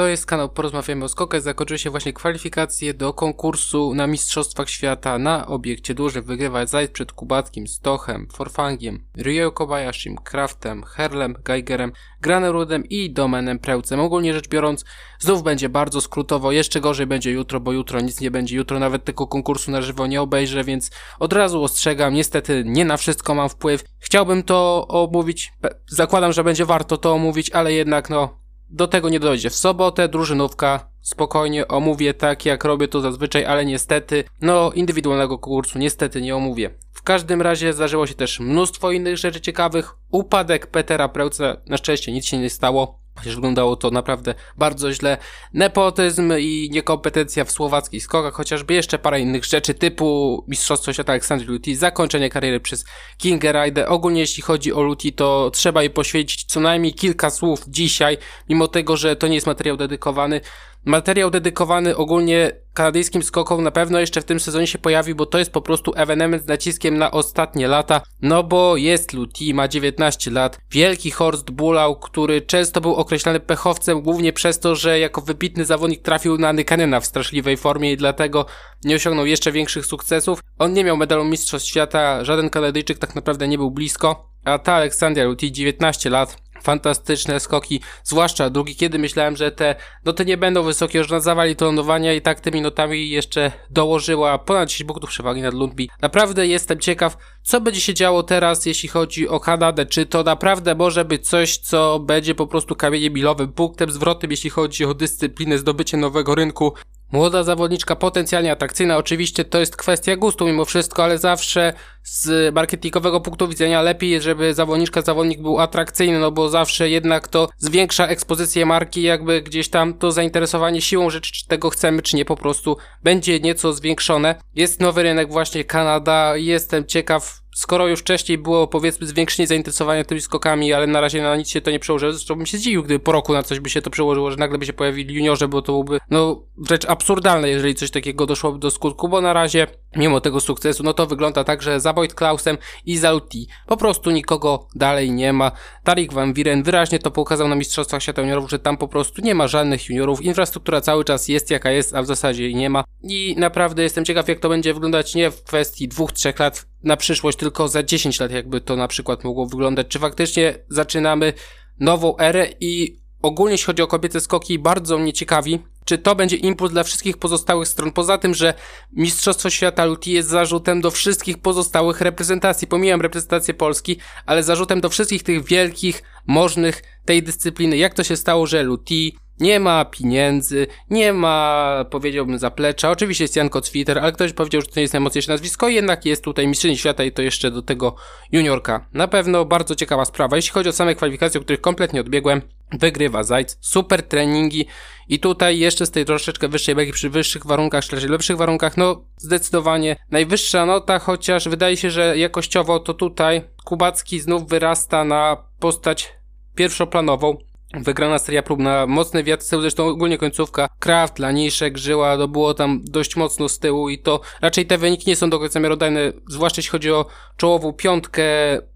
To jest kanał Porozmawiamy o skokach. Zakończyły się właśnie kwalifikacje do konkursu na Mistrzostwach Świata na obiekcie dużym. Wygrywa Zajd przed Kubackim, Stochem, Forfangiem, Ryo Kobayashim, Kraftem, Herlem, Geigerem, Granerudem i Domenem Prełcem. Ogólnie rzecz biorąc, znów będzie bardzo skrótowo. Jeszcze gorzej będzie jutro, bo jutro nic nie będzie. Jutro nawet tego konkursu na żywo nie obejrzę, więc od razu ostrzegam. Niestety nie na wszystko mam wpływ. Chciałbym to omówić. Zakładam, że będzie warto to omówić, ale jednak no do tego nie dojdzie. W sobotę drużynówka, spokojnie omówię tak jak robię to zazwyczaj, ale niestety, no indywidualnego kursu niestety nie omówię. W każdym razie zdarzyło się też mnóstwo innych rzeczy ciekawych. Upadek Petera Prełca, na szczęście nic się nie stało. Chociaż wyglądało to naprawdę bardzo źle. Nepotyzm i niekompetencja w słowackich skokach, chociażby jeszcze parę innych rzeczy typu Mistrzostwo Świata Aleksandry Luti, zakończenie kariery przez Kinga. Ogólnie jeśli chodzi o Luti, to trzeba jej poświęcić co najmniej kilka słów dzisiaj, mimo tego, że to nie jest materiał dedykowany. Materiał dedykowany ogólnie kanadyjskim skokom na pewno jeszcze w tym sezonie się pojawi, bo to jest po prostu ewenement z naciskiem na ostatnie lata, no bo jest Luti, ma 19 lat, wielki Horst Bulau, który często był określany pechowcem, głównie przez to, że jako wybitny zawodnik trafił na Nykanena w straszliwej formie i dlatego nie osiągnął jeszcze większych sukcesów. On nie miał medalu Mistrzostw Świata, żaden Kanadyjczyk tak naprawdę nie był blisko, a ta Aleksandria Luti 19 lat, fantastyczne skoki, zwłaszcza drugi, kiedy myślałem, że te noty nie będą wysokie, już na zawali to lądowania i tak tymi notami jeszcze dołożyła ponad 10 punktów przewagi nad Lundby. Naprawdę jestem ciekaw, co będzie się działo teraz, jeśli chodzi o Kanadę, czy to naprawdę może być coś, co będzie po prostu kamieniem milowym, punktem zwrotnym, jeśli chodzi o dyscyplinę, zdobycie nowego rynku, Młoda zawodniczka potencjalnie atrakcyjna, oczywiście to jest kwestia gustu mimo wszystko, ale zawsze z marketingowego punktu widzenia lepiej jest, żeby zawodniczka, zawodnik był atrakcyjny, no bo zawsze jednak to zwiększa ekspozycję marki, jakby gdzieś tam to zainteresowanie siłą rzeczy, czy tego chcemy, czy nie, po prostu będzie nieco zwiększone. Jest nowy rynek właśnie Kanada, jestem ciekaw skoro już wcześniej było powiedzmy zwiększenie zainteresowania tymi skokami, ale na razie na nic się to nie przełożyło, zresztą bym się zdziwił, gdyby po roku na coś by się to przełożyło, że nagle by się pojawili juniorzy, bo to byłby, no, rzecz absurdalna, jeżeli coś takiego doszłoby do skutku, bo na razie, mimo tego sukcesu, no to wygląda tak, że za Boyd Klausem i za Luti po prostu nikogo dalej nie ma. Tarik Van Wiren wyraźnie to pokazał na Mistrzostwach Świata Juniorów, że tam po prostu nie ma żadnych juniorów, infrastruktura cały czas jest jaka jest, a w zasadzie jej nie ma i naprawdę jestem ciekaw, jak to będzie wyglądać nie w kwestii dwóch, trzech lat na przyszłość, tylko za 10 lat jakby to na przykład mogło wyglądać. Czy faktycznie zaczynamy nową erę i ogólnie jeśli chodzi o kobiece skoki, bardzo mnie ciekawi, czy to będzie impuls dla wszystkich pozostałych stron. Poza tym, że Mistrzostwo Świata Luti jest zarzutem do wszystkich pozostałych reprezentacji. Pomijam reprezentację Polski, ale zarzutem do wszystkich tych wielkich, możnych tej dyscypliny. Jak to się stało, że Luti nie ma pieniędzy, nie ma, powiedziałbym, zaplecza. Oczywiście jest Jan Kocwiter, ale ktoś powiedział, że to nie jest najmocniejsze nazwisko, jednak jest tutaj mistrzyni świata i to jeszcze do tego juniorka. Na pewno bardzo ciekawa sprawa. Jeśli chodzi o same kwalifikacje, o których kompletnie odbiegłem, wygrywa Zajc, super treningi i tutaj jeszcze z tej troszeczkę wyższej beki przy wyższych warunkach, czy lepszych warunkach, no zdecydowanie najwyższa nota, chociaż wydaje się, że jakościowo to tutaj Kubacki znów wyrasta na postać pierwszoplanową. Wygrana seria prób na mocny wiatr zresztą ogólnie końcówka. Kraft, Laniszek, Żyła, to było tam dość mocno z tyłu i to raczej te wyniki nie są do końca miarodajne, zwłaszcza jeśli chodzi o czołową piątkę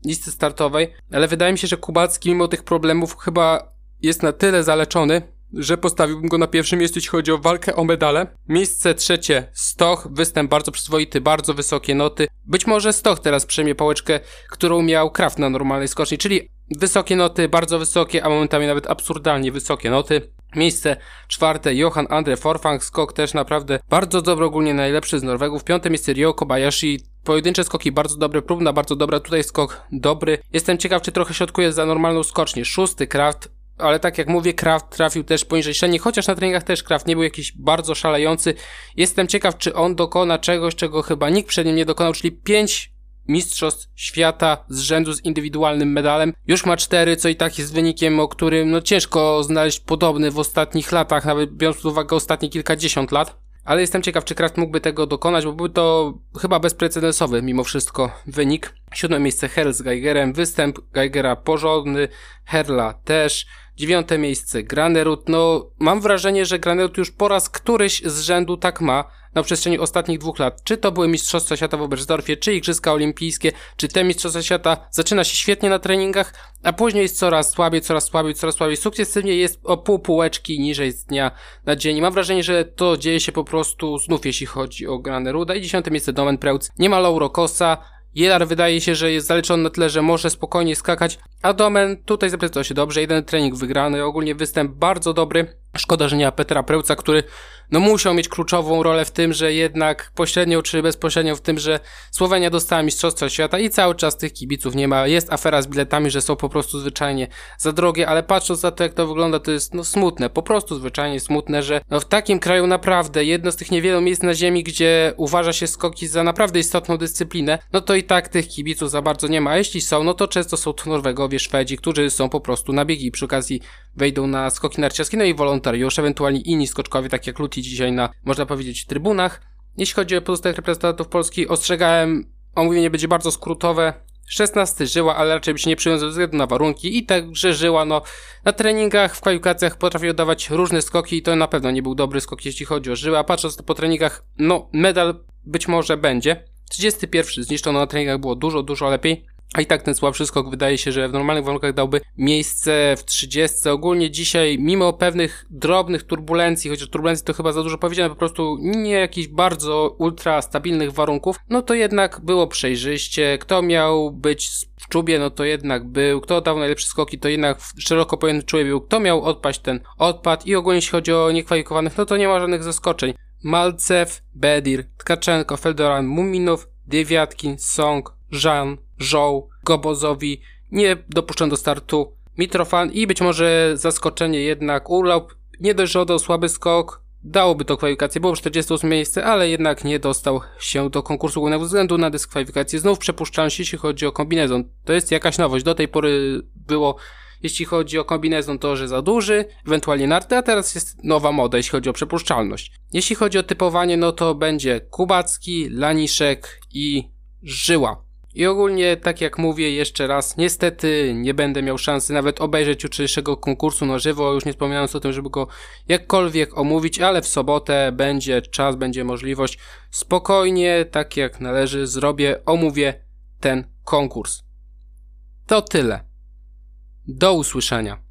listy startowej, ale wydaje mi się, że Kubacki mimo tych problemów chyba jest na tyle zaleczony, że postawiłbym go na pierwszym miejscu, jeśli chodzi o walkę o medale. Miejsce trzecie Stoch, występ bardzo przyzwoity, bardzo wysokie noty. Być może Stoch teraz przejmie pałeczkę, którą miał Kraft na normalnej skoczni, czyli wysokie noty, bardzo wysokie, a momentami nawet absurdalnie wysokie noty. Miejsce czwarte Johan Andre Forfang, skok też naprawdę bardzo dobry, ogólnie najlepszy z Norwegów. Piąte miejsce Ryo Kobayashi, Pojedyncze skoki bardzo dobre, próbna bardzo dobra, tutaj skok dobry. Jestem ciekaw, czy trochę środkuje za normalną skocznię. Szósty Kraft, ale tak jak mówię, Kraft trafił też poniżej średniej, chociaż na treningach też Kraft nie był jakiś bardzo szalejący. Jestem ciekaw, czy on dokona czegoś, czego chyba nikt przed nim nie dokonał, czyli 5 mistrzostw świata z rzędu z indywidualnym medalem. Już ma 4, co i tak jest wynikiem, o którym no ciężko znaleźć podobny w ostatnich latach, nawet biorąc pod uwagę ostatnie kilkadziesiąt lat. Ale jestem ciekaw, czy Kraft mógłby tego dokonać, bo był to chyba bezprecedensowy mimo wszystko wynik. Siódme miejsce Herl z Geigerem, występ Geigera porządny, Herla też. Dziewiąte miejsce Granerud. No, mam wrażenie, że Granerud już po raz któryś z rzędu tak ma na przestrzeni ostatnich dwóch lat. Czy to były Mistrzostwa Świata w Oberstdorfie, czy Igrzyska Olimpijskie, czy te Mistrzostwa Świata. Zaczyna się świetnie na treningach, a później jest coraz słabiej, coraz słabiej, coraz słabiej. Sukcesywnie jest o pół półeczki niżej z dnia na dzień. Mam wrażenie, że to dzieje się po prostu znów, jeśli chodzi o Graneruda. I dziesiąte miejsce Domen Preutz. Nie ma Lauro Kosa. Jelar wydaje się, że jest zaleczony na tyle, że może spokojnie skakać, a Domen tutaj zaprezentował się dobrze, jeden trening wygrany, ogólnie występ bardzo dobry. Szkoda, że nie ma Petra Prełca, który no musiał mieć kluczową rolę w tym, że jednak pośrednio czy bezpośrednio w tym, że Słowenia dostała Mistrzostwa Świata i cały czas tych kibiców nie ma. Jest afera z biletami, że są po prostu zwyczajnie za drogie, ale patrząc na to, jak to wygląda, to jest no smutne, po prostu zwyczajnie smutne, że no w takim kraju naprawdę jedno z tych niewielu miejsc na ziemi, gdzie uważa się skoki za naprawdę istotną dyscyplinę, no to i tak tych kibiców za bardzo nie ma. A jeśli są, no to często są to Norwegowie, Szwedzi, którzy są po prostu na biegi przy okazji wejdą na skoki narciarskie, no i wolontariusze, ewentualnie inni skoczkowie, tak jak Luti dzisiaj na, można powiedzieć, trybunach. Jeśli chodzi o pozostałych reprezentantów Polski, ostrzegałem, omówienie będzie bardzo skrótowe. 16 żyła, ale raczej by się nie przyjął ze względu na warunki i także żyła, no, na treningach, w kwalifikacjach potrafi oddawać różne skoki i to na pewno nie był dobry skok, jeśli chodzi o żyła. Patrząc po treningach, no, medal być może będzie. 31 zniszczono na treningach było dużo, dużo lepiej. A i tak ten słabszy skok wydaje się, że w normalnych warunkach dałby miejsce w 30. Ogólnie dzisiaj, mimo pewnych drobnych turbulencji, chociaż turbulencji to chyba za dużo powiedziane, po prostu nie jakichś bardzo ultra stabilnych warunków, no to jednak było przejrzyście. Kto miał być w czubie, no to jednak był. Kto dał najlepsze skoki, to jednak szeroko pojęty człowiek był. Kto miał odpaść, ten odpad. I ogólnie jeśli chodzi o niekwalifikowanych, no to nie ma żadnych zaskoczeń. Malcew, Bedir, Tkaczenko, Feldoran, Muminow, Dywiatkin, Song, Jean, Żoł, Gobozowi nie dopuszczą do startu Mitrofan i być może zaskoczenie jednak urlop. Nie dość, że oddał słaby skok, dałoby to kwalifikację, było 48 miejsce, ale jednak nie dostał się do konkursu głównego względu na dyskwalifikację. Znów przepuszczalność, jeśli chodzi o kombinezon. To jest jakaś nowość. Do tej pory było, jeśli chodzi o kombinezon, to że za duży, ewentualnie narty, a teraz jest nowa moda, jeśli chodzi o przepuszczalność. Jeśli chodzi o typowanie, no to będzie Kubacki, Laniszek i Żyła. I ogólnie, tak jak mówię jeszcze raz, niestety nie będę miał szansy nawet obejrzeć jutrzejszego konkursu na żywo, już nie wspominając o tym, żeby go jakkolwiek omówić, ale w sobotę będzie czas, będzie możliwość. Spokojnie, tak jak należy, zrobię, omówię ten konkurs. To tyle. Do usłyszenia.